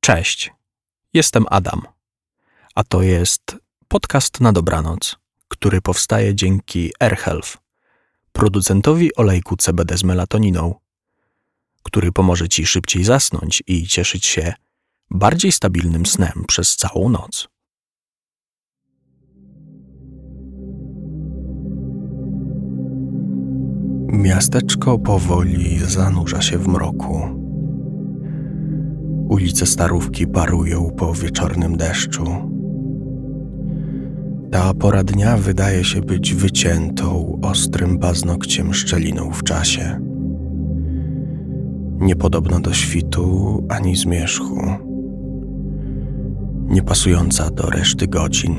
Cześć, jestem Adam, a to jest podcast na dobranoc, który powstaje dzięki AirHealth, producentowi olejku CBD z melatoniną, który pomoże Ci szybciej zasnąć i cieszyć się bardziej stabilnym snem przez całą noc. Miasteczko powoli zanurza się w mroku. Ulice Starówki parują po wieczornym deszczu. Ta pora dnia wydaje się być wyciętą ostrym paznokciem szczeliną w czasie. Niepodobna do świtu ani zmierzchu. Niepasująca do reszty godzin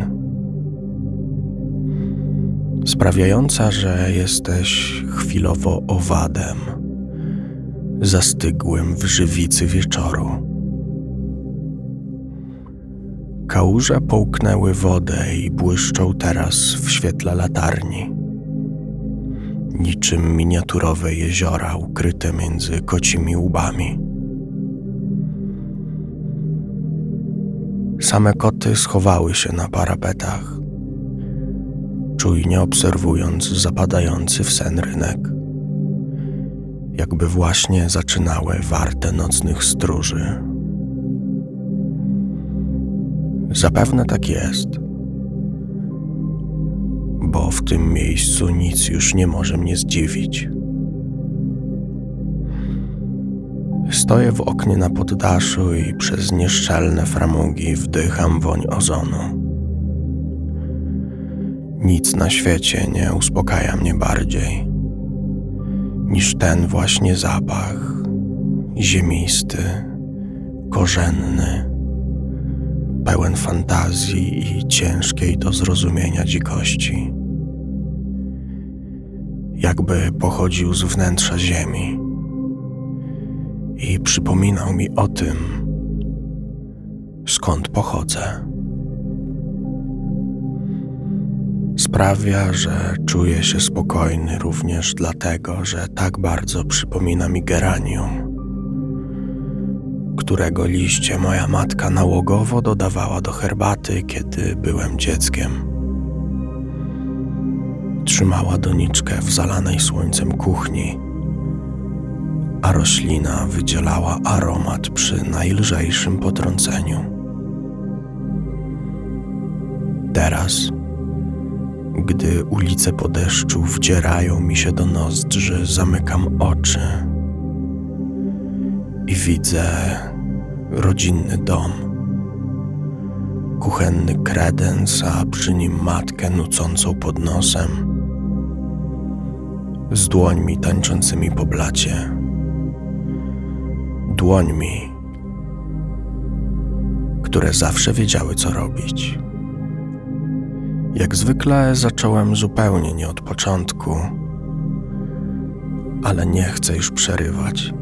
sprawiająca, że jesteś chwilowo owadem, zastygłym w żywicy wieczoru. Kałuże połknęły wodę i błyszczą teraz w świetle latarni, niczym miniaturowe jeziora ukryte między kocimi łbami. Same koty schowały się na parapetach czujnie obserwując zapadający w sen rynek. Jakby właśnie zaczynały warte nocnych stróży. Zapewne tak jest, bo w tym miejscu nic już nie może mnie zdziwić. Stoję w oknie na poddaszu i przez nieszczelne framugi wdycham woń ozonu. Nic na świecie nie uspokaja mnie bardziej niż ten właśnie zapach ziemisty, korzenny, pełen fantazji i ciężkiej do zrozumienia dzikości. Jakby pochodził z wnętrza ziemi i przypominał mi o tym, skąd pochodzę. Sprawia, że czuję się spokojny również dlatego, że tak bardzo przypomina mi geranium, którego liście moja matka nałogowo dodawała do herbaty, kiedy byłem dzieckiem. Trzymała doniczkę w zalanej słońcem kuchni, a roślina wydzielała aromat przy najlżejszym potrąceniu. Teraz gdy ulice po deszczu wdzierają mi się do nozdrzy, zamykam oczy i widzę rodzinny dom. Kuchenny kredens, a przy nim matkę nucącą pod nosem, z dłońmi tańczącymi po blacie. Dłońmi, które zawsze wiedziały, co robić. Jak zwykle zacząłem zupełnie nie od początku, ale nie chcę już przerywać.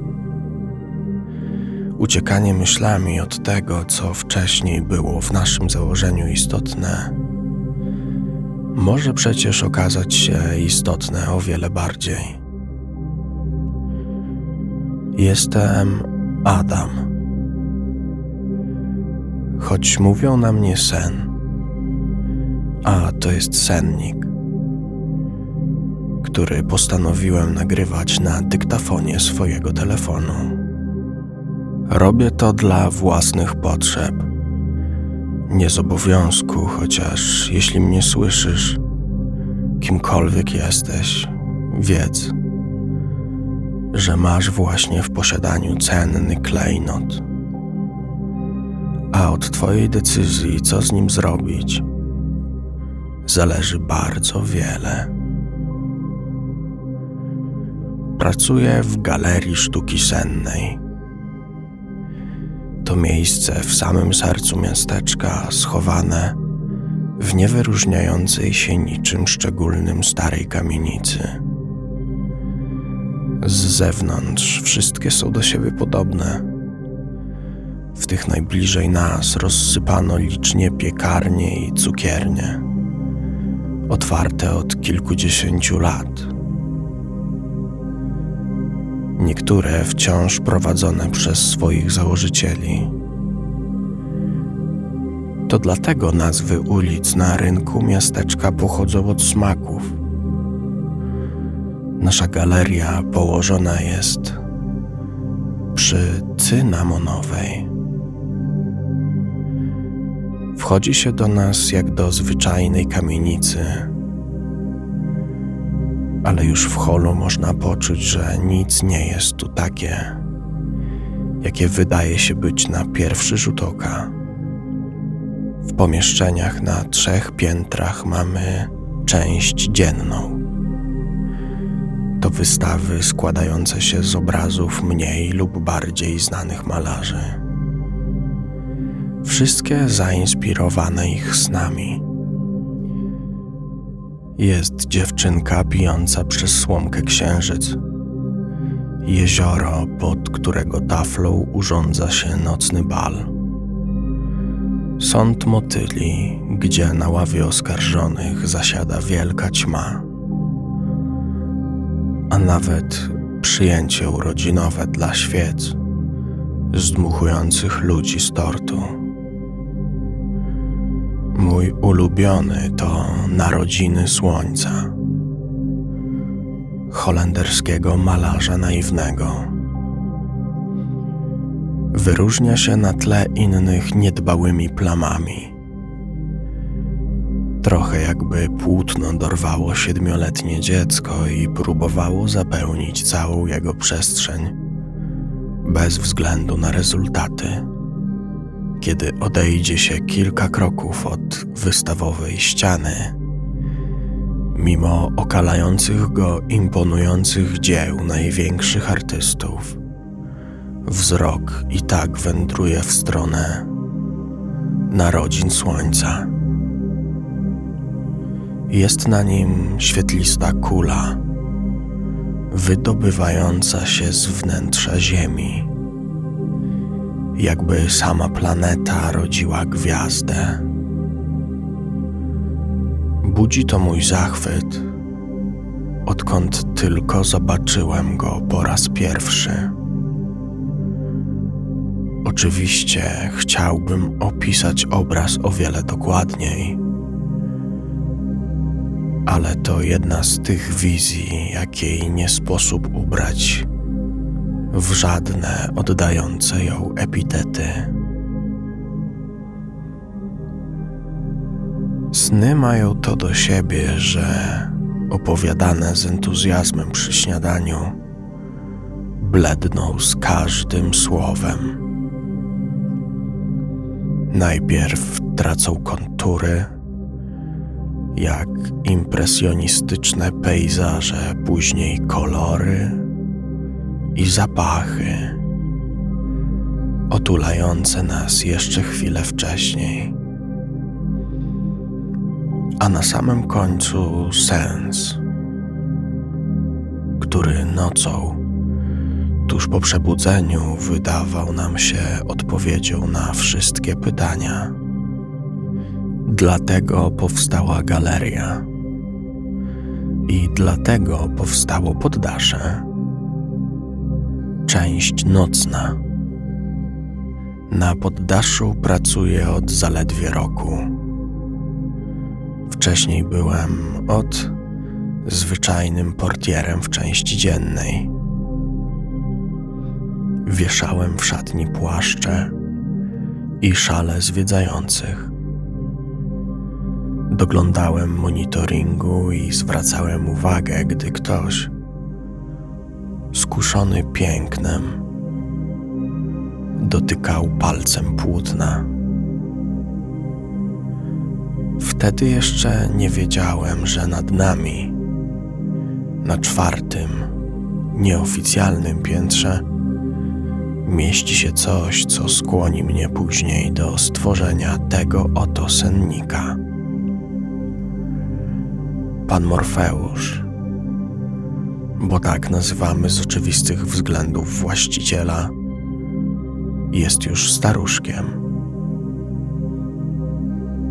Uciekanie myślami od tego, co wcześniej było w naszym założeniu istotne, może przecież okazać się istotne o wiele bardziej. Jestem Adam. Choć mówią na mnie sen a to jest sennik, który postanowiłem nagrywać na dyktafonie swojego telefonu. Robię to dla własnych potrzeb. Nie z obowiązku, chociaż jeśli mnie słyszysz, kimkolwiek jesteś, wiedz, że masz właśnie w posiadaniu cenny klejnot. A od Twojej decyzji, co z nim zrobić, zależy bardzo wiele. Pracuję w Galerii Sztuki Sennej. To miejsce w samym sercu miasteczka, schowane w niewyróżniającej się niczym szczególnym starej kamienicy. Z zewnątrz wszystkie są do siebie podobne. W tych najbliżej nas rozsypano licznie piekarnie i cukiernie otwarte od kilkudziesięciu lat. Niektóre wciąż prowadzone przez swoich założycieli, To dlatego nazwy ulic na rynku miasteczka pochodzą od smaków. Nasza galeria położona jest przy cynamonowej. Wchodzi się do nas jak do zwyczajnej kamienicy, ale już w holu można poczuć, że nic nie jest tu takie, jakie wydaje się być na pierwszy rzut oka. W pomieszczeniach na trzech piętrach mamy część dzienną. To wystawy składające się z obrazów mniej lub bardziej znanych malarzy. Wszystkie zainspirowane ich snami. Jest dziewczynka pijąca przez słomkę księżyc. Jezioro, pod którego taflą urządza się nocny bal. Sąd motyli, gdzie na ławie oskarżonych zasiada wielka ćma. A nawet przyjęcie urodzinowe dla świec, zdmuchujących ludzi z tortu. Mój ulubiony to Narodziny Słońca, holenderskiego malarza naiwnego. Wyróżnia się na tle innych niedbałymi plamami. Trochę jakby płótno dorwało siedmioletnie dziecko i próbowało zapełnić całą jego przestrzeń, bez względu na rezultaty kiedy odejdzie się kilka kroków od wystawowej ściany, mimo okalających go imponujących dzieł największych artystów, wzrok i tak wędruje w stronę narodzin słońca. Jest na nim świetlista kula, wydobywająca się z wnętrza Ziemi jakby sama planeta rodziła gwiazdę. Budzi to mój zachwyt, odkąd tylko zobaczyłem go po raz pierwszy. Oczywiście chciałbym opisać obraz o wiele dokładniej, ale to jedna z tych wizji, jakiej nie sposób ubrać w żadne oddające ją epitety. Sny mają to do siebie, że opowiadane z entuzjazmem przy śniadaniu bledną z każdym słowem. Najpierw tracą kontury, jak impresjonistyczne pejzaże, później kolory i zapachy otulające nas jeszcze chwilę wcześniej. A na samym końcu sens, który nocą, tuż po przebudzeniu, wydawał nam się odpowiedzią na wszystkie pytania. Dlatego powstała galeria. I dlatego powstało poddasze część nocna. Na poddaszu pracuję od zaledwie roku. Wcześniej byłem od zwyczajnym portierem w części dziennej. Wieszałem w szatni płaszcze i szale zwiedzających. Doglądałem monitoringu i zwracałem uwagę, gdy ktoś skuszony pięknem, dotykał palcem płótna. Wtedy jeszcze nie wiedziałem, że nad nami, na czwartym, nieoficjalnym piętrze, mieści się coś, co skłoni mnie później do stworzenia tego oto sennika. Pan Morfeusz bo tak nazywamy z oczywistych względów właściciela, jest już staruszkiem.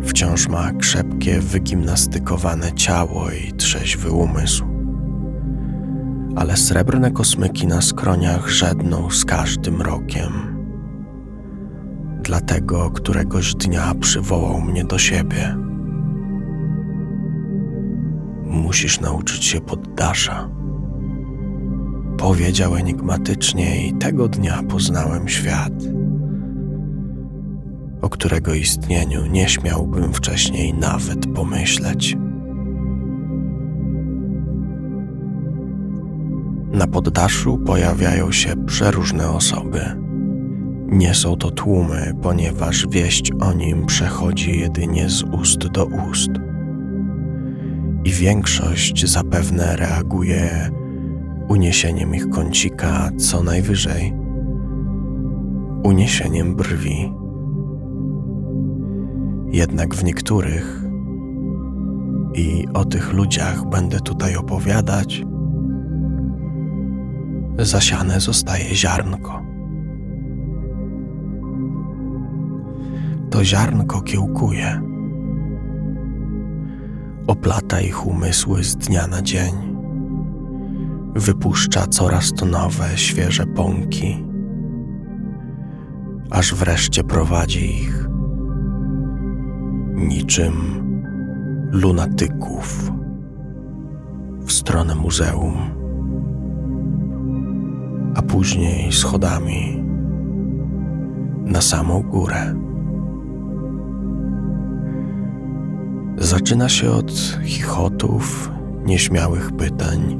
Wciąż ma krzepkie, wygimnastykowane ciało i trzeźwy umysł. Ale srebrne kosmyki na skroniach żedną z każdym rokiem. dlatego któregoś dnia przywołał mnie do siebie. Musisz nauczyć się poddasza. Powiedział enigmatycznie i tego dnia poznałem świat, o którego istnieniu nie śmiałbym wcześniej nawet pomyśleć. Na poddaszu pojawiają się przeróżne osoby. Nie są to tłumy, ponieważ wieść o nim przechodzi jedynie z ust do ust. I większość zapewne reaguje uniesieniem ich kącika, co najwyżej uniesieniem brwi. Jednak w niektórych, i o tych ludziach będę tutaj opowiadać, zasiane zostaje ziarnko. To ziarnko kiełkuje, oplata ich umysły z dnia na dzień, wypuszcza coraz to nowe, świeże pąki, aż wreszcie prowadzi ich niczym lunatyków w stronę muzeum a później schodami na samą górę. Zaczyna się od chichotów, nieśmiałych pytań,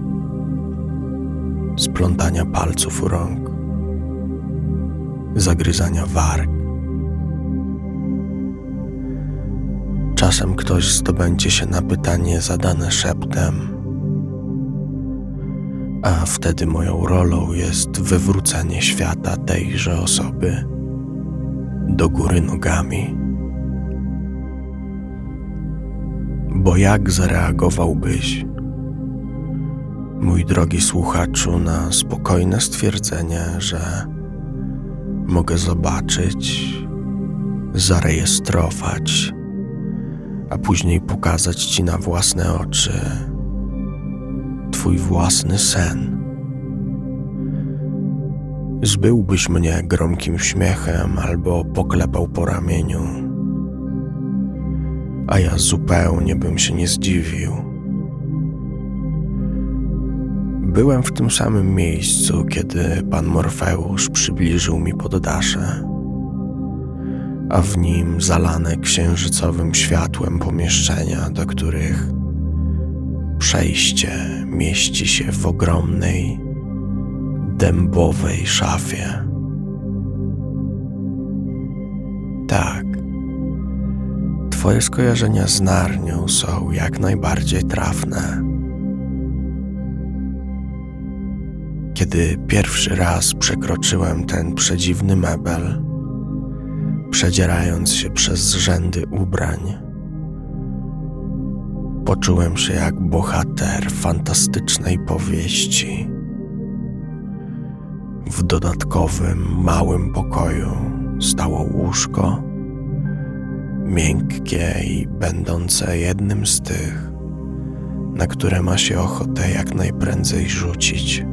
splątania palców rąk, zagryzania warg. Czasem ktoś zdobędzie się na pytanie zadane szeptem a wtedy moją rolą jest wywrócenie świata tejże osoby do góry nogami. Bo jak zareagowałbyś, mój drogi słuchaczu, na spokojne stwierdzenie, że mogę zobaczyć, zarejestrować, a później pokazać ci na własne oczy Twój własny sen. Zbyłbyś mnie gromkim śmiechem albo poklepał po ramieniu, a ja zupełnie bym się nie zdziwił. Byłem w tym samym miejscu, kiedy pan Morfeusz przybliżył mi poddasze, a w nim zalane księżycowym światłem pomieszczenia, do których Przejście mieści się w ogromnej, dębowej szafie. Tak, Twoje skojarzenia z Narnią są jak najbardziej trafne. Kiedy pierwszy raz przekroczyłem ten przedziwny mebel, przedzierając się przez rzędy ubrań, Poczułem się jak bohater fantastycznej powieści. W dodatkowym, małym pokoju stało łóżko, miękkie i będące jednym z tych, na które ma się ochotę jak najprędzej rzucić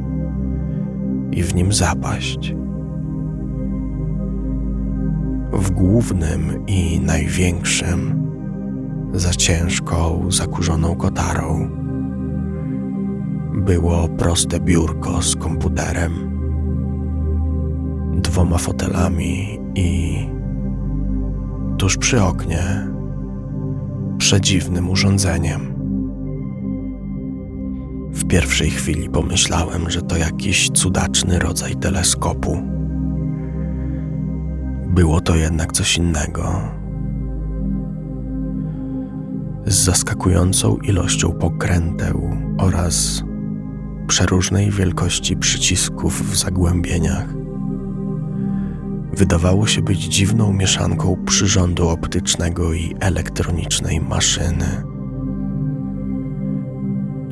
i w nim zapaść. W głównym i największym za ciężką, zakurzoną kotarą. Było proste biurko z komputerem, dwoma fotelami i tuż przy oknie przedziwnym urządzeniem. W pierwszej chwili pomyślałem, że to jakiś cudaczny rodzaj teleskopu. Było to jednak coś innego z zaskakującą ilością pokręteł oraz przeróżnej wielkości przycisków w zagłębieniach. Wydawało się być dziwną mieszanką przyrządu optycznego i elektronicznej maszyny.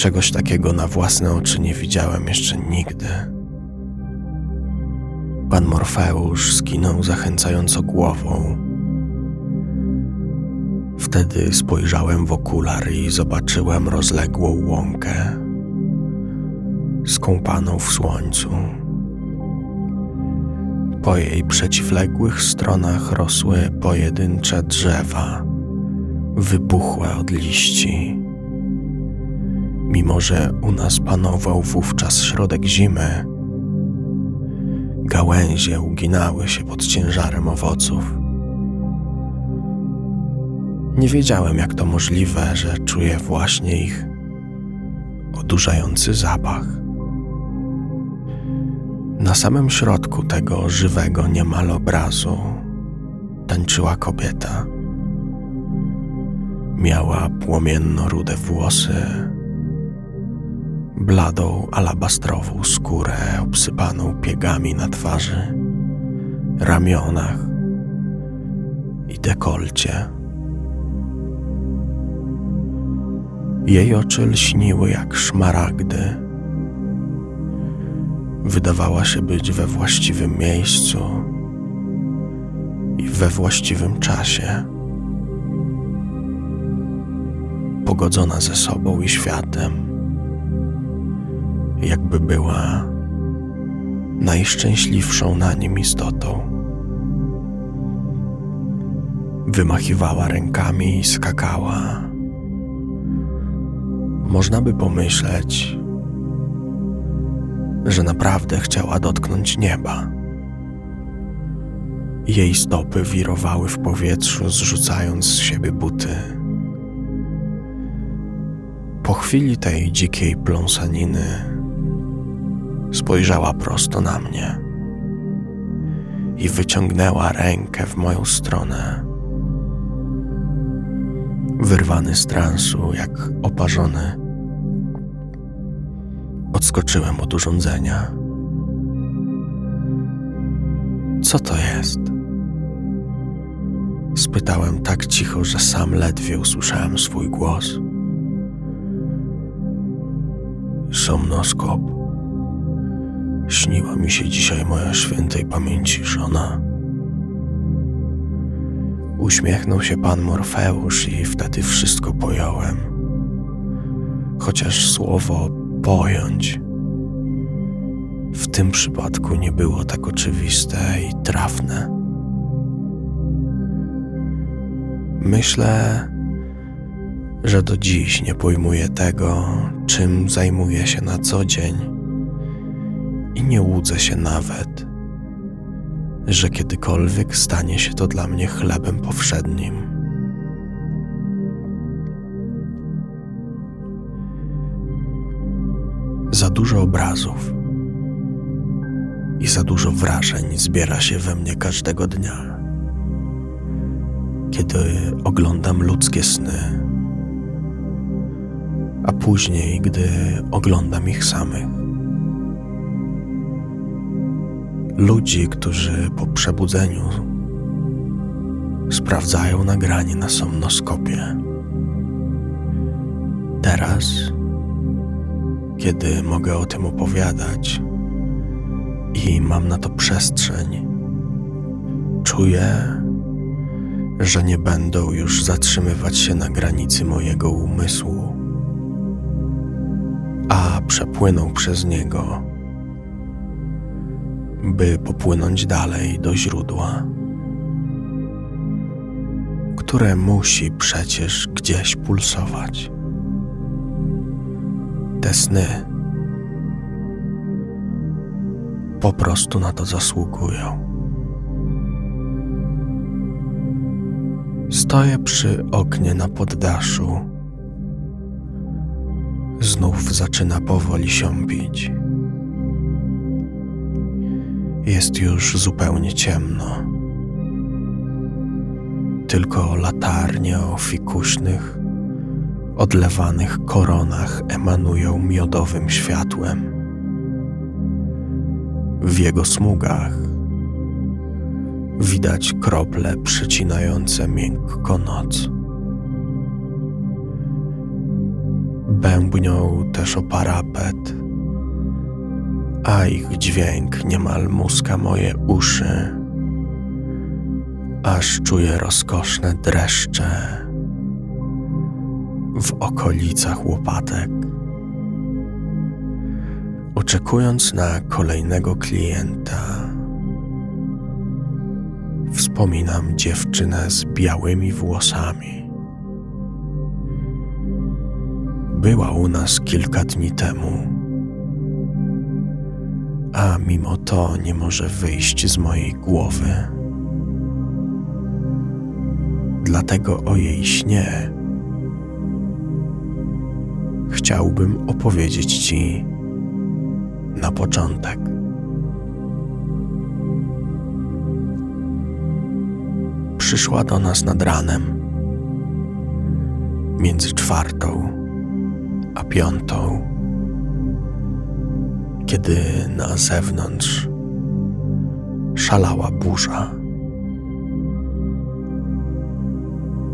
Czegoś takiego na własne oczy nie widziałem jeszcze nigdy. Pan Morfeusz skinął zachęcająco głową Wtedy spojrzałem w okular i zobaczyłem rozległą łąkę, skąpaną w słońcu. Po jej przeciwległych stronach rosły pojedyncze drzewa, wybuchłe od liści. Mimo, że u nas panował wówczas środek zimy, gałęzie uginały się pod ciężarem owoców. Nie wiedziałem, jak to możliwe, że czuję właśnie ich odurzający zapach. Na samym środku tego żywego niemal obrazu tańczyła kobieta. Miała płomienno-rude włosy, bladą alabastrową skórę obsypaną piegami na twarzy, ramionach i dekolcie. Jej oczy lśniły jak szmaragdy. Wydawała się być we właściwym miejscu i we właściwym czasie. Pogodzona ze sobą i światem, jakby była najszczęśliwszą na nim istotą. Wymachiwała rękami i skakała można by pomyśleć, że naprawdę chciała dotknąć nieba. Jej stopy wirowały w powietrzu, zrzucając z siebie buty. Po chwili tej dzikiej pląsaniny spojrzała prosto na mnie i wyciągnęła rękę w moją stronę. Wyrwany z transu, jak oparzony, odskoczyłem od urządzenia. Co to jest? Spytałem tak cicho, że sam ledwie usłyszałem swój głos. Somnoskop. Śniła mi się dzisiaj moja świętej pamięci żona. Uśmiechnął się pan Morfeusz i wtedy wszystko pojąłem. Chociaż słowo pojąć w tym przypadku nie było tak oczywiste i trafne. Myślę, że do dziś nie pojmuję tego, czym zajmuję się na co dzień i nie łudzę się nawet, że kiedykolwiek stanie się to dla mnie chlebem powszednim. Za dużo obrazów i za dużo wrażeń zbiera się we mnie każdego dnia. Kiedy oglądam ludzkie sny, a później, gdy oglądam ich samych. Ludzi, którzy po przebudzeniu sprawdzają nagranie na somnoskopie. Teraz, kiedy mogę o tym opowiadać, i mam na to przestrzeń. Czuję, że nie będą już zatrzymywać się na granicy mojego umysłu, a przepłyną przez niego, by popłynąć dalej do źródła, które musi przecież gdzieś pulsować. Te sny po prostu na to zasługują. Stoję przy oknie na poddaszu. Znów zaczyna powoli siąpić. Jest już zupełnie ciemno. Tylko latarnie o fikuśnych, odlewanych koronach emanują miodowym światłem w jego smugach widać krople przecinające miękko noc. Bębnią też o parapet, a ich dźwięk niemal muska moje uszy, aż czuję rozkoszne dreszcze. W okolicach łopatek. Oczekując na kolejnego klienta, Wspominam dziewczynę z białymi włosami. Była u nas kilka dni temu, a mimo to nie może wyjść z mojej głowy. Dlatego o jej śnie chciałbym opowiedzieć Ci na początek. Przyszła do nas nad ranem, między czwartą a piątą, kiedy na zewnątrz szalała burza.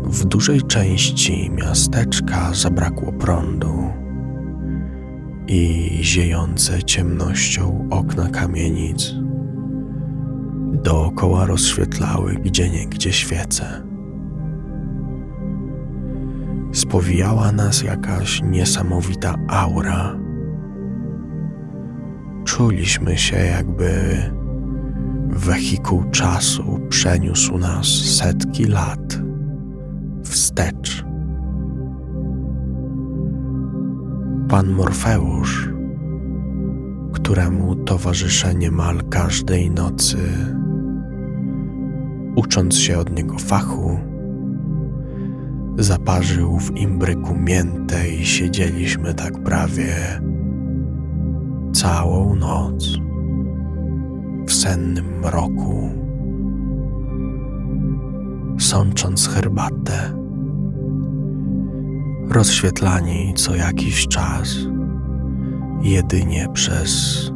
W dużej części miasteczka zabrakło prądu i ziejące ciemnością okna kamienic dookoła rozświetlały gdzieniegdzie świece. Spowijała nas jakaś niesamowita aura. Czuliśmy się, jakby wehikuł czasu przeniósł nas setki lat wstecz. Pan Morfeusz, któremu towarzyszę niemal każdej nocy, ucząc się od niego fachu, zaparzył w imbryku miętę i siedzieliśmy tak prawie całą noc w sennym mroku, sącząc herbatę, rozświetlani co jakiś czas jedynie przez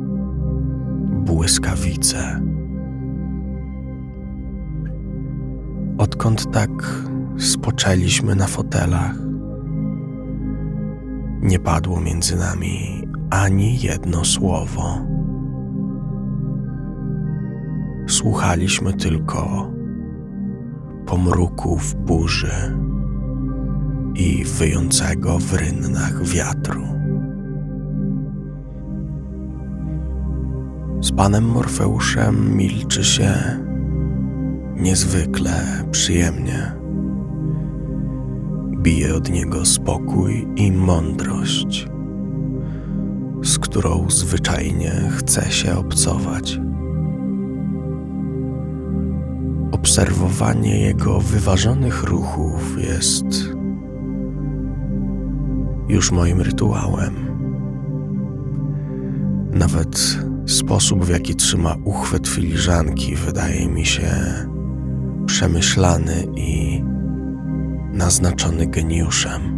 błyskawice. Odkąd tak spoczęliśmy na fotelach, nie padło między nami ani jedno słowo. Słuchaliśmy tylko pomruków burzy i wyjącego w rynnach wiatru. Z panem Morfeuszem milczy się niezwykle przyjemnie. Bije od niego spokój i mądrość, z którą zwyczajnie chce się obcować. Obserwowanie jego wyważonych ruchów jest już moim rytuałem. Nawet sposób, w jaki trzyma uchwyt filiżanki, wydaje mi się przemyślany i naznaczony geniuszem.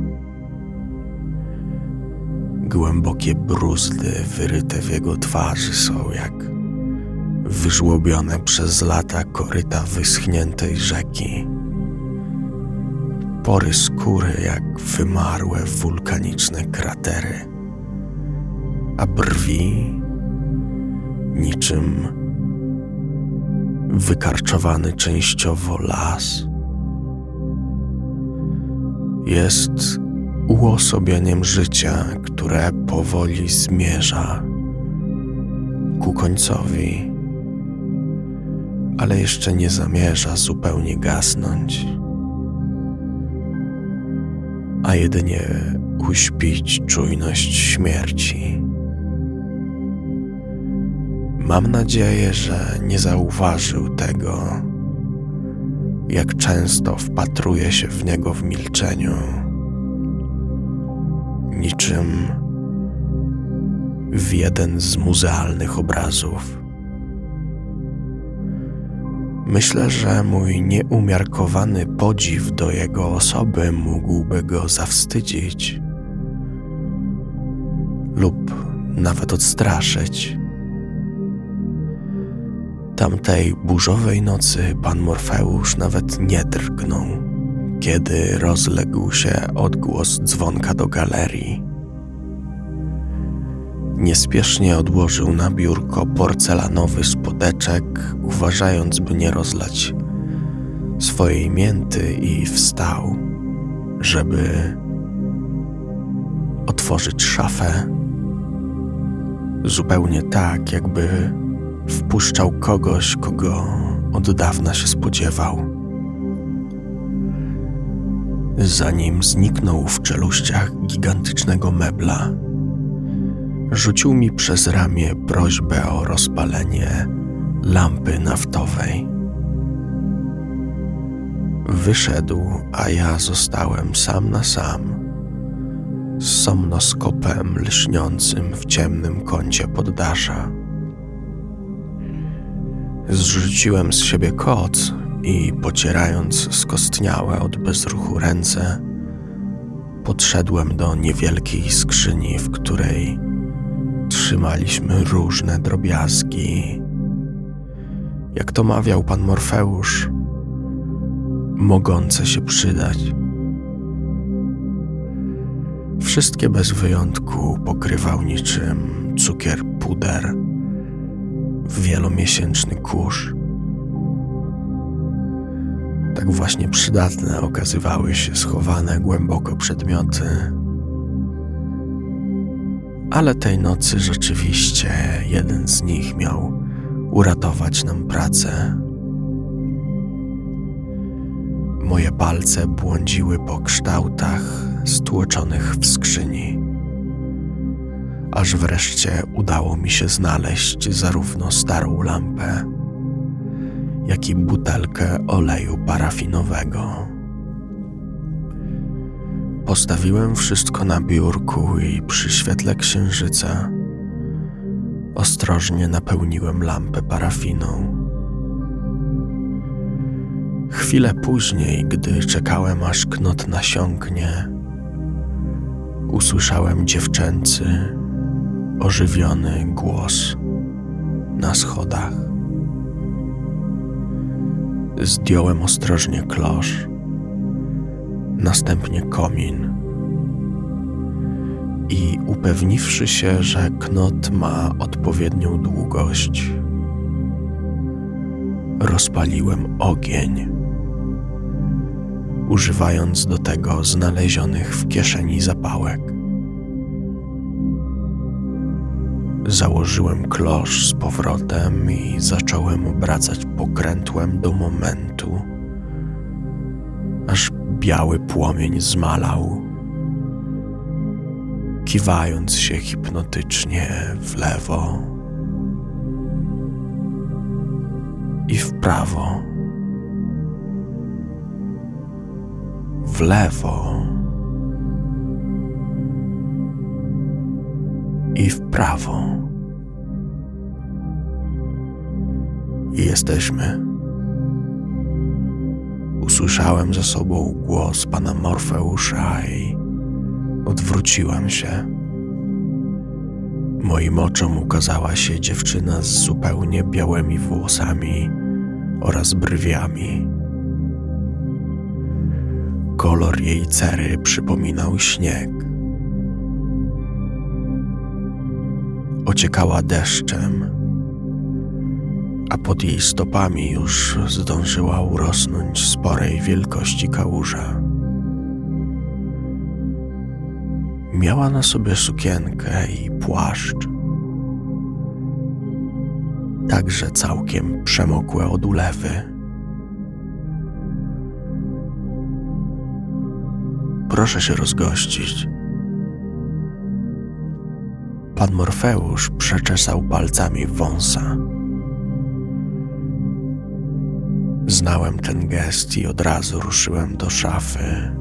Głębokie bruzdy wyryte w jego twarzy są jak wyżłobione przez lata koryta wyschniętej rzeki. Pory skóry jak wymarłe wulkaniczne kratery, a brwi niczym wykarczowany częściowo las. Jest uosobieniem życia, które powoli zmierza ku końcowi, ale jeszcze nie zamierza zupełnie gasnąć, a jedynie uśpić czujność śmierci. Mam nadzieję, że nie zauważył tego, jak często wpatruje się w niego w milczeniu, niczym w jeden z muzealnych obrazów. Myślę, że mój nieumiarkowany podziw do jego osoby mógłby go zawstydzić lub nawet odstraszyć. Tamtej burzowej nocy pan Morfeusz nawet nie drgnął, kiedy rozległ się odgłos dzwonka do galerii. Niespiesznie odłożył na biurko porcelanowy spodeczek, uważając, by nie rozlać swojej mięty i wstał, żeby otworzyć szafę. Zupełnie tak, jakby wpuszczał kogoś, kogo od dawna się spodziewał. Zanim zniknął w czeluściach gigantycznego mebla, rzucił mi przez ramię prośbę o rozpalenie lampy naftowej. Wyszedł, a ja zostałem sam na sam z somnoskopem lśniącym w ciemnym kącie poddasza. Zrzuciłem z siebie koc i pocierając skostniałe od bezruchu ręce, podszedłem do niewielkiej skrzyni, w której trzymaliśmy różne drobiazgi. Jak to mawiał pan Morfeusz, mogące się przydać. Wszystkie bez wyjątku pokrywał niczym cukier puder wielomiesięczny kurz. Tak właśnie przydatne okazywały się schowane głęboko przedmioty. Ale tej nocy rzeczywiście jeden z nich miał uratować nam pracę. Moje palce błądziły po kształtach stłoczonych w skrzyni, aż wreszcie udało mi się znaleźć zarówno starą lampę, jak i butelkę oleju parafinowego. Postawiłem wszystko na biurku i przy świetle księżyca ostrożnie napełniłem lampę parafiną. Chwilę później, gdy czekałem aż knot nasiąknie, usłyszałem dziewczęcy, ożywiony głos na schodach. Zdjąłem ostrożnie klosz, następnie komin i upewniwszy się, że knot ma odpowiednią długość, rozpaliłem ogień używając do tego znalezionych w kieszeni zapałek. Założyłem klosz z powrotem i zacząłem obracać pokrętłem do momentu, aż biały płomień zmalał, kiwając się hipnotycznie w lewo i w prawo. w lewo i w prawo. I jesteśmy. Usłyszałem za sobą głos pana Morfeusza i odwróciłem się. Moim oczom ukazała się dziewczyna z zupełnie białymi włosami oraz brwiami. Kolor jej cery przypominał śnieg. Ociekała deszczem, a pod jej stopami już zdążyła urosnąć sporej wielkości kałuża. Miała na sobie sukienkę i płaszcz, także całkiem przemokłe od ulewy. Proszę się rozgościć. Pan Morfeusz przeczesał palcami wąsa. Znałem ten gest i od razu ruszyłem do szafy,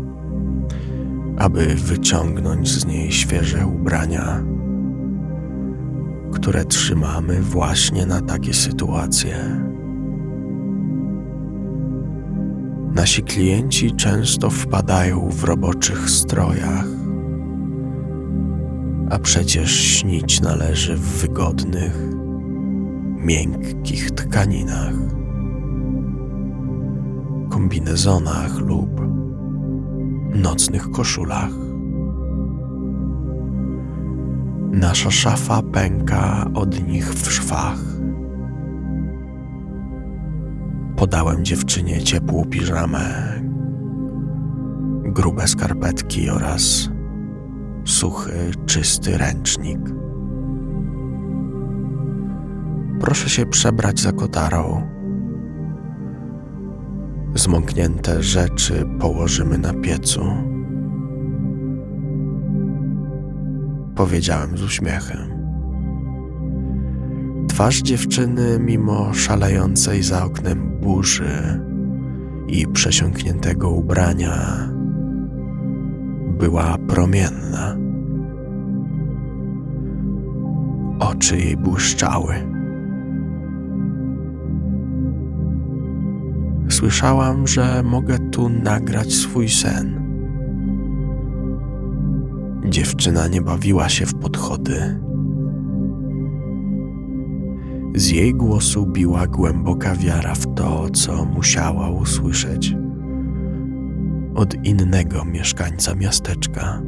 aby wyciągnąć z niej świeże ubrania, które trzymamy właśnie na takie sytuacje. Nasi klienci często wpadają w roboczych strojach, a przecież śnić należy w wygodnych, miękkich tkaninach, kombinezonach lub nocnych koszulach. Nasza szafa pęka od nich w szwach Podałem dziewczynie ciepłą piżamę, grube skarpetki oraz suchy, czysty ręcznik. Proszę się przebrać za kotarą. Zmoknięte rzeczy położymy na piecu. Powiedziałem z uśmiechem. Twarz dziewczyny, mimo szalejącej za oknem burzy i przesiąkniętego ubrania, była promienna. Oczy jej błyszczały. Słyszałam, że mogę tu nagrać swój sen. Dziewczyna nie bawiła się w podchody. Z jej głosu biła głęboka wiara w to, co musiała usłyszeć od innego mieszkańca miasteczka.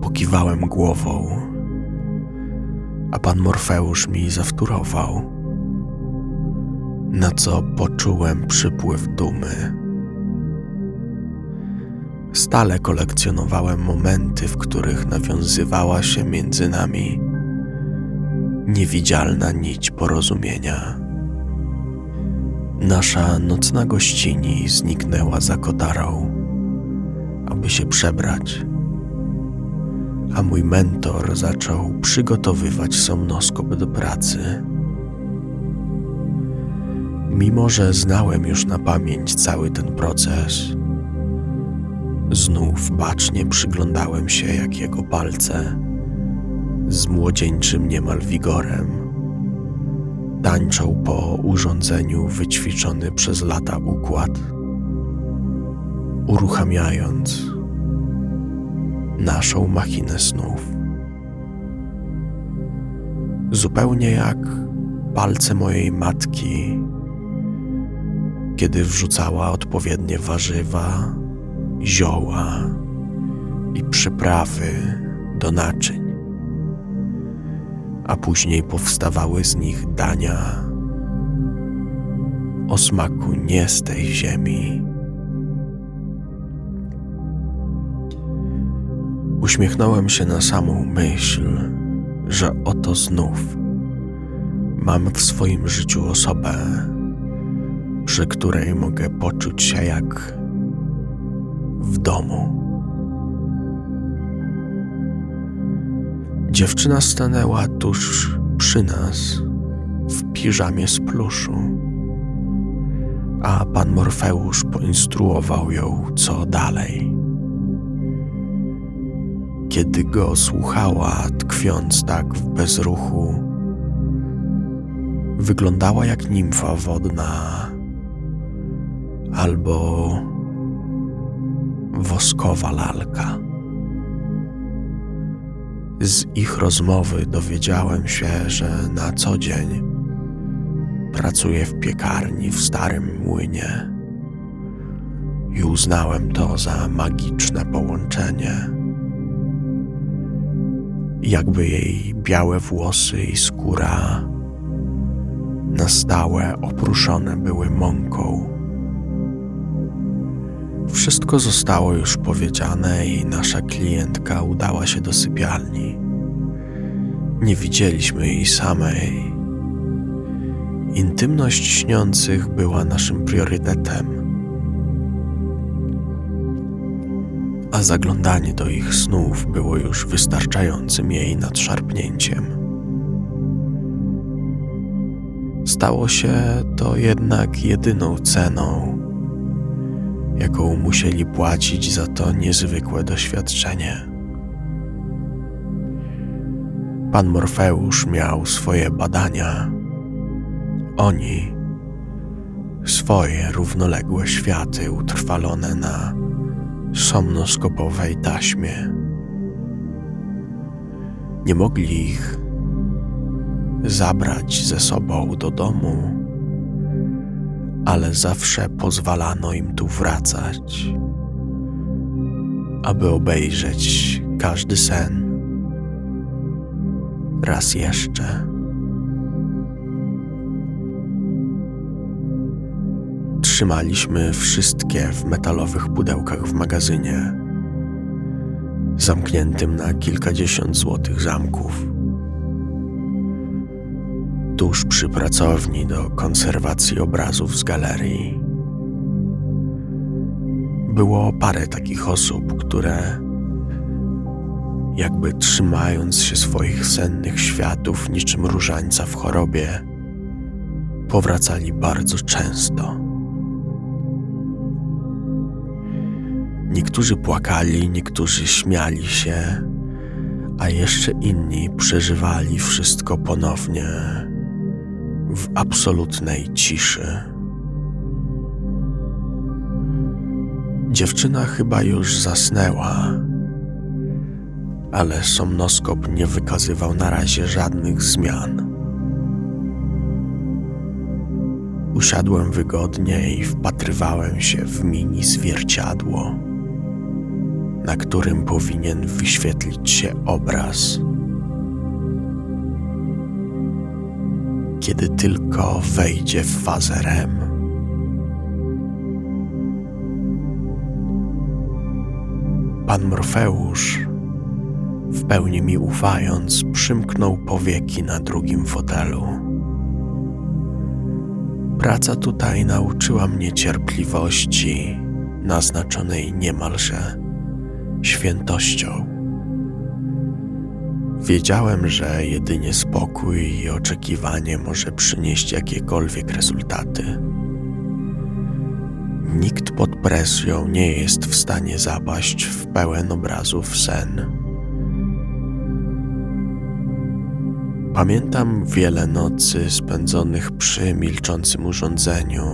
Pokiwałem głową, a pan Morfeusz mi zawtórował, na co poczułem przypływ dumy. Stale kolekcjonowałem momenty, w których nawiązywała się między nami niewidzialna nić porozumienia. Nasza nocna gościni zniknęła za kotarą, aby się przebrać, a mój mentor zaczął przygotowywać somnoskop do pracy. Mimo, że znałem już na pamięć cały ten proces, znów bacznie przyglądałem się, jak jego palce z młodzieńczym niemal wigorem tańczą po urządzeniu wyćwiczony przez lata układ, uruchamiając naszą machinę snów. Zupełnie jak palce mojej matki, kiedy wrzucała odpowiednie warzywa, zioła i przyprawy do naczyń a później powstawały z nich dania o smaku nie z tej ziemi. Uśmiechnąłem się na samą myśl, że oto znów mam w swoim życiu osobę, przy której mogę poczuć się jak w domu. Dziewczyna stanęła tuż przy nas w piżamie z pluszu, a pan Morfeusz poinstruował ją, co dalej. Kiedy go słuchała, tkwiąc tak w bezruchu, wyglądała jak nimfa wodna albo woskowa lalka. Z ich rozmowy dowiedziałem się, że na co dzień pracuje w piekarni w starym młynie i uznałem to za magiczne połączenie. Jakby jej białe włosy i skóra na stałe opruszone były mąką. Wszystko zostało już powiedziane i nasza klientka udała się do sypialni. Nie widzieliśmy jej samej. Intymność śniących była naszym priorytetem, a zaglądanie do ich snów było już wystarczającym jej nadszarpnięciem. Stało się to jednak jedyną ceną, jaką musieli płacić za to niezwykłe doświadczenie. Pan Morfeusz miał swoje badania, oni swoje równoległe światy utrwalone na somnoskopowej taśmie. Nie mogli ich zabrać ze sobą do domu ale zawsze pozwalano im tu wracać, aby obejrzeć każdy sen raz jeszcze. Trzymaliśmy wszystkie w metalowych pudełkach w magazynie, zamkniętym na kilkadziesiąt złotych zamków. Tuż przy pracowni do konserwacji obrazów z galerii. Było parę takich osób, które, jakby trzymając się swoich sennych światów niczym różańca w chorobie, powracali bardzo często. Niektórzy płakali, niektórzy śmiali się, a jeszcze inni przeżywali wszystko ponownie w absolutnej ciszy. Dziewczyna chyba już zasnęła, ale somnoskop nie wykazywał na razie żadnych zmian. Usiadłem wygodnie i wpatrywałem się w mini zwierciadło na którym powinien wyświetlić się obraz. Kiedy tylko wejdzie w fazę REM. Pan Morfeusz, w pełni mi ufając, przymknął powieki na drugim fotelu. Praca tutaj nauczyła mnie cierpliwości, naznaczonej niemalże świętością. Wiedziałem, że jedynie spokój i oczekiwanie może przynieść jakiekolwiek rezultaty. Nikt pod presją nie jest w stanie zapaść w pełen obrazów sen. Pamiętam wiele nocy spędzonych przy milczącym urządzeniu,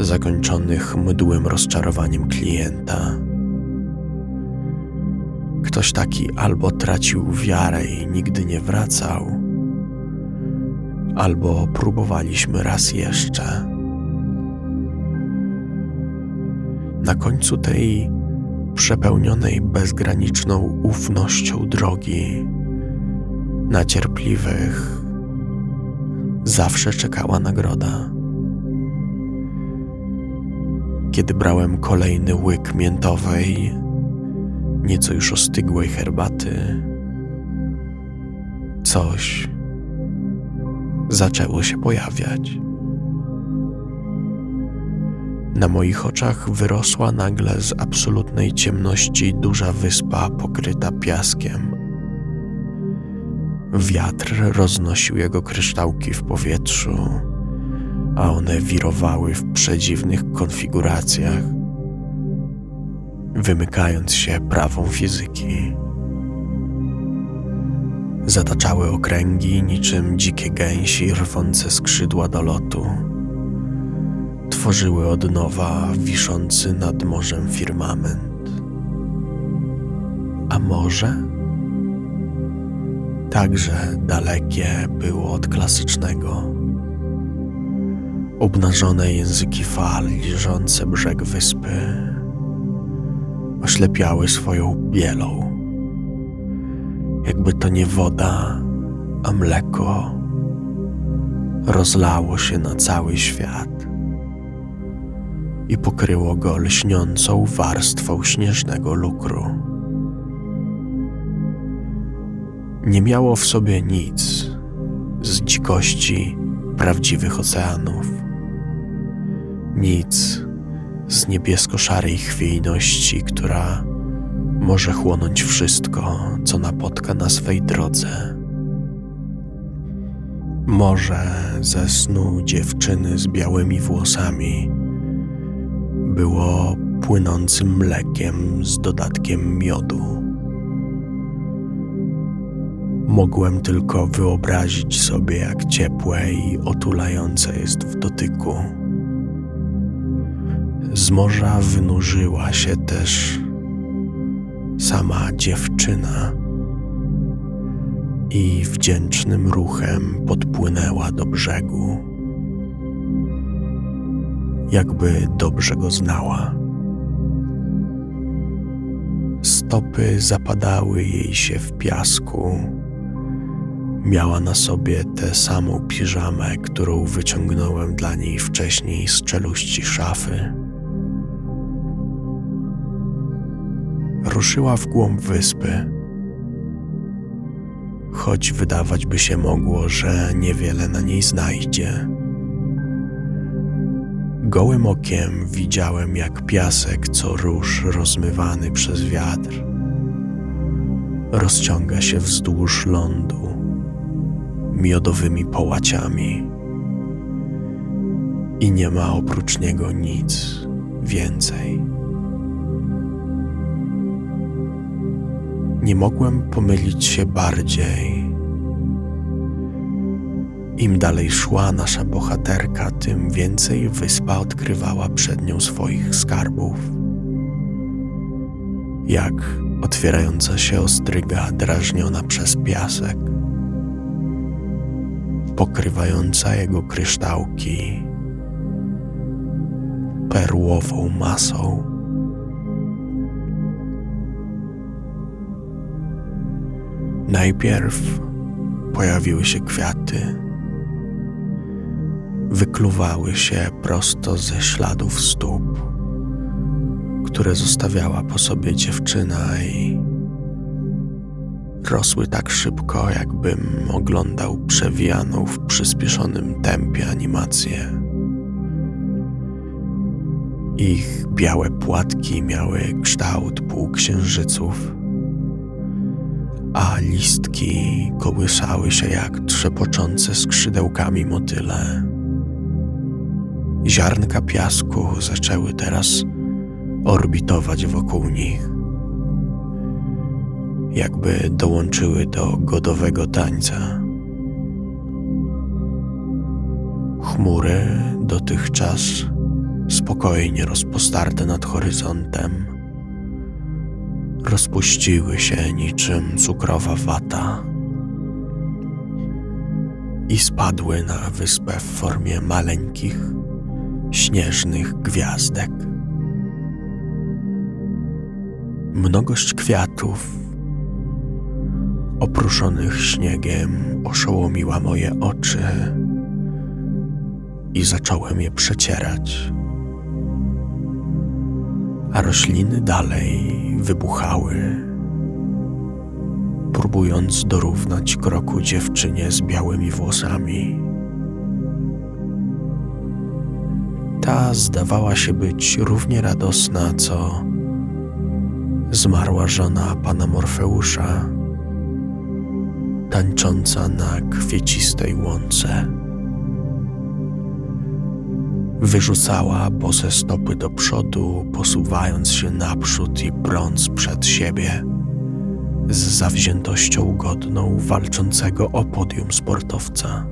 zakończonych mdłym rozczarowaniem klienta Ktoś taki albo tracił wiarę i nigdy nie wracał, albo próbowaliśmy raz jeszcze. Na końcu tej przepełnionej bezgraniczną ufnością drogi, na cierpliwych, zawsze czekała nagroda. Kiedy brałem kolejny łyk miętowej, nieco już ostygłej herbaty, coś zaczęło się pojawiać. Na moich oczach wyrosła nagle z absolutnej ciemności duża wyspa pokryta piaskiem. Wiatr roznosił jego kryształki w powietrzu, a one wirowały w przedziwnych konfiguracjach wymykając się prawom fizyki. Zataczały okręgi niczym dzikie gęsi rwące skrzydła do lotu. Tworzyły od nowa wiszący nad morzem firmament. A morze? Także dalekie było od klasycznego. Obnażone języki fal liżące brzeg wyspy oślepiały swoją bielą. Jakby to nie woda, a mleko rozlało się na cały świat i pokryło go lśniącą warstwą śnieżnego lukru. Nie miało w sobie nic z dzikości prawdziwych oceanów, nic z niebiesko-szarej chwiejności, która może chłonąć wszystko, co napotka na swej drodze. Morze ze snu dziewczyny z białymi włosami było płynącym mlekiem z dodatkiem miodu. Mogłem tylko wyobrazić sobie, jak ciepłe i otulające jest w dotyku. Z morza wynurzyła się też sama dziewczyna i wdzięcznym ruchem podpłynęła do brzegu, jakby dobrze go znała. Stopy zapadały jej się w piasku. Miała na sobie tę samą piżamę, którą wyciągnąłem dla niej wcześniej z czeluści szafy. Ruszyła w głąb wyspy. choć wydawać by się mogło, że niewiele na niej znajdzie. Gołym okiem widziałem, jak piasek co róż rozmywany przez wiatr rozciąga się wzdłuż lądu miodowymi połaciami i nie ma oprócz niego nic więcej. Nie mogłem pomylić się bardziej. Im dalej szła nasza bohaterka, tym więcej wyspa odkrywała przed nią swoich skarbów. Jak otwierająca się ostryga drażniona przez piasek, pokrywająca jego kryształki perłową masą. Najpierw pojawiły się kwiaty, wykluwały się prosto ze śladów stóp, które zostawiała po sobie dziewczyna i rosły tak szybko, jakbym oglądał przewijaną w przyspieszonym tempie animację. Ich białe płatki miały kształt półksiężyców, a listki kołyszały się jak trzepoczące skrzydełkami motyle. Ziarnka piasku zaczęły teraz orbitować wokół nich, jakby dołączyły do godowego tańca. Chmury dotychczas spokojnie rozpostarte nad horyzontem, rozpuściły się niczym cukrowa wata i spadły na wyspę w formie maleńkich, śnieżnych gwiazdek. Mnogość kwiatów opruszonych śniegiem oszołomiła moje oczy i zacząłem je przecierać a rośliny dalej wybuchały, próbując dorównać kroku dziewczynie z białymi włosami. Ta zdawała się być równie radosna, co zmarła żona pana Morfeusza, tańcząca na kwiecistej łące. Wyrzucała bose stopy do przodu, posuwając się naprzód i brąc przed siebie z zawziętością godną walczącego o podium sportowca.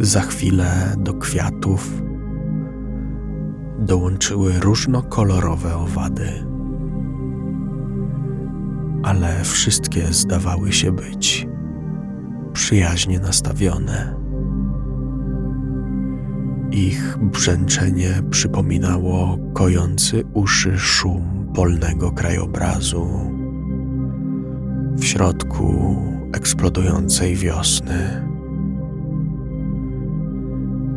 Za chwilę do kwiatów dołączyły różnokolorowe owady, ale wszystkie zdawały się być przyjaźnie nastawione. Ich brzęczenie przypominało kojący uszy szum polnego krajobrazu. W środku eksplodującej wiosny.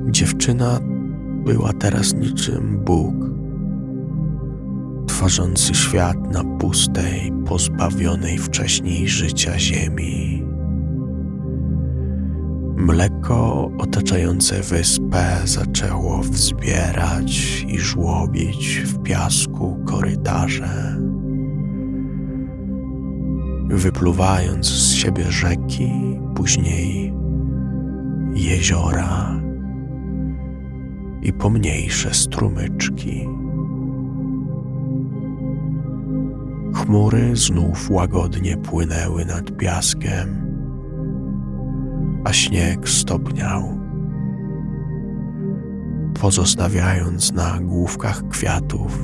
Dziewczyna była teraz niczym Bóg, tworzący świat na pustej, pozbawionej wcześniej życia ziemi. Mleko otaczające wyspę zaczęło wzbierać i żłobić w piasku korytarze, wypluwając z siebie rzeki, później jeziora i pomniejsze strumyczki. Chmury znów łagodnie płynęły nad piaskiem a śnieg stopniał, pozostawiając na główkach kwiatów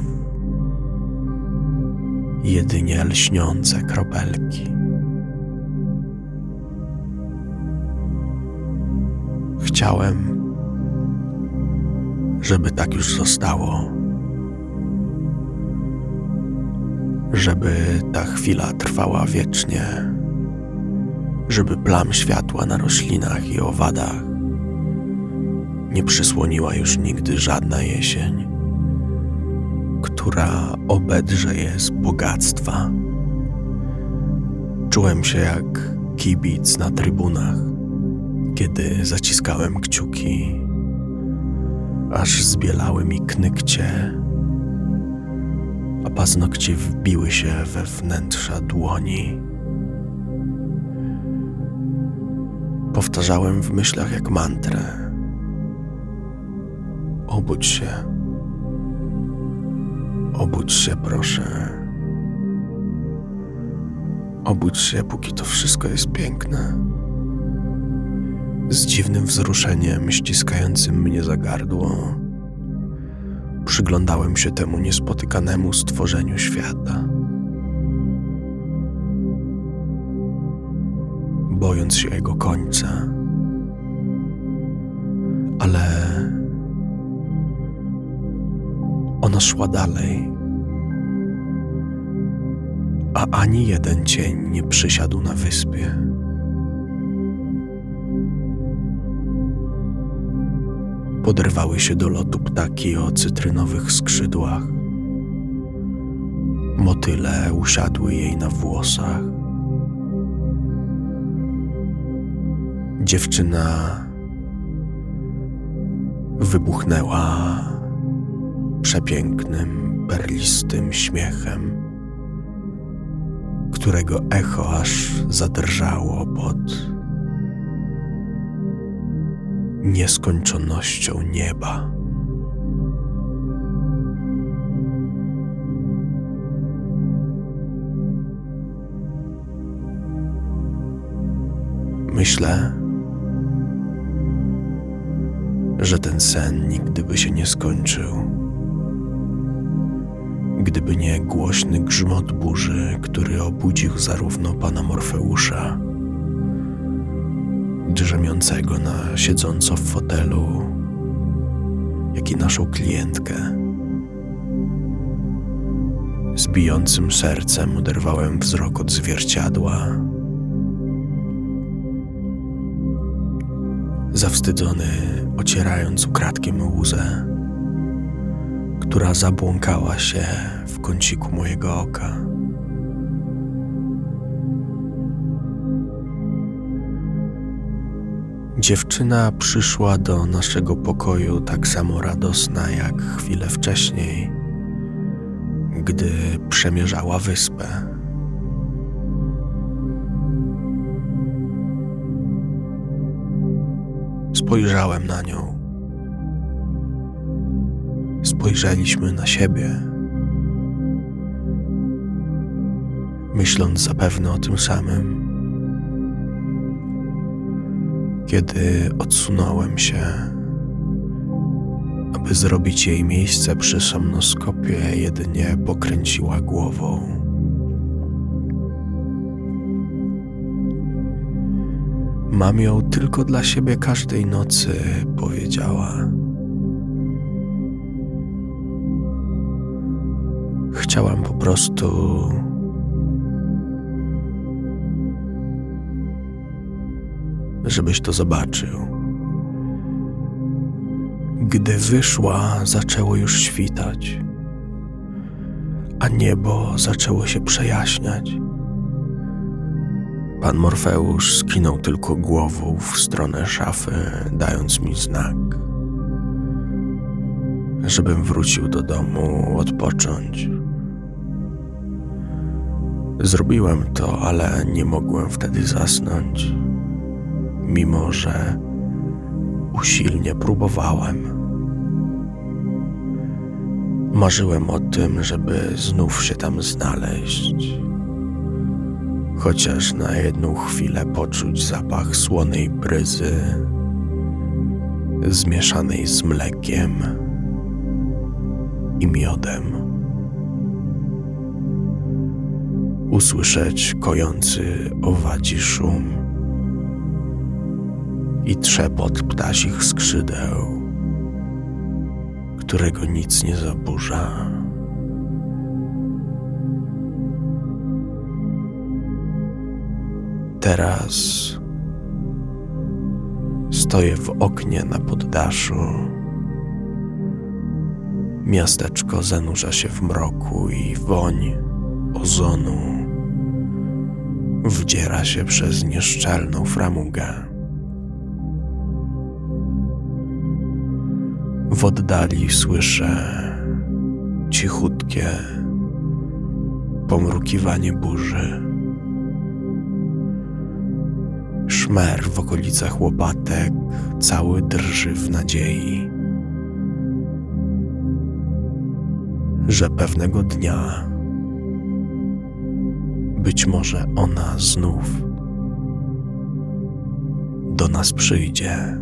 jedynie lśniące kropelki. Chciałem, żeby tak już zostało, żeby ta chwila trwała wiecznie żeby plam światła na roślinach i owadach nie przysłoniła już nigdy żadna jesień, która obedrze je z bogactwa, Czułem się jak kibic na trybunach, kiedy zaciskałem kciuki, aż zbielały mi knykcie, a paznokcie wbiły się we wnętrza dłoni. Powtarzałem w myślach jak mantrę. Obudź się. Obudź się, proszę. Obudź się, póki to wszystko jest piękne. Z dziwnym wzruszeniem ściskającym mnie za gardło, przyglądałem się temu niespotykanemu stworzeniu świata. Bojąc się jego końca, ale ona szła dalej a ani jeden cień nie przysiadł na wyspie. Poderwały się do lotu ptaki o cytrynowych skrzydłach. Motyle usiadły jej na włosach. Dziewczyna wybuchnęła przepięknym, perlistym śmiechem którego echo aż zadrżało pod nieskończonością nieba. Myślę, że ten sen nigdy by się nie skończył gdyby nie głośny grzmot burzy, który obudził zarówno pana Morfeusza, drzemiącego na siedząco w fotelu, jak i naszą klientkę. Z bijącym sercem oderwałem wzrok od zwierciadła. Zawstydzony, ocierając ukradkiem łzę, która zabłąkała się w kąciku mojego oka. Dziewczyna przyszła do naszego pokoju tak samo radosna jak chwilę wcześniej, gdy przemierzała wyspę. Spojrzałem na nią spojrzeliśmy na siebie, myśląc zapewne o tym samym. Kiedy odsunąłem się, aby zrobić jej miejsce przy somnoskopie, jedynie pokręciła głową. Mam ją tylko dla siebie każdej nocy, powiedziała. Chciałam po prostu żebyś to zobaczył. Gdy wyszła, zaczęło już świtać, a niebo zaczęło się przejaśniać. Pan Morfeusz skinął tylko głową w stronę szafy, dając mi znak, żebym wrócił do domu odpocząć. Zrobiłem to, ale nie mogłem wtedy zasnąć, mimo że usilnie próbowałem. Marzyłem o tym, żeby znów się tam znaleźć, chociaż na jedną chwilę poczuć zapach słonej bryzy zmieszanej z mlekiem i miodem. usłyszeć kojący owadzi szum i trzepot ptasich skrzydeł, którego nic nie zaburza. Teraz stoję w oknie na poddaszu. Miasteczko zanurza się w mroku i woń ozonu wdziera się przez nieszczelną framugę. W oddali słyszę cichutkie pomrukiwanie burzy. Szmer w okolicach łopatek cały drży w nadziei, że pewnego dnia być może ona znów do nas przyjdzie.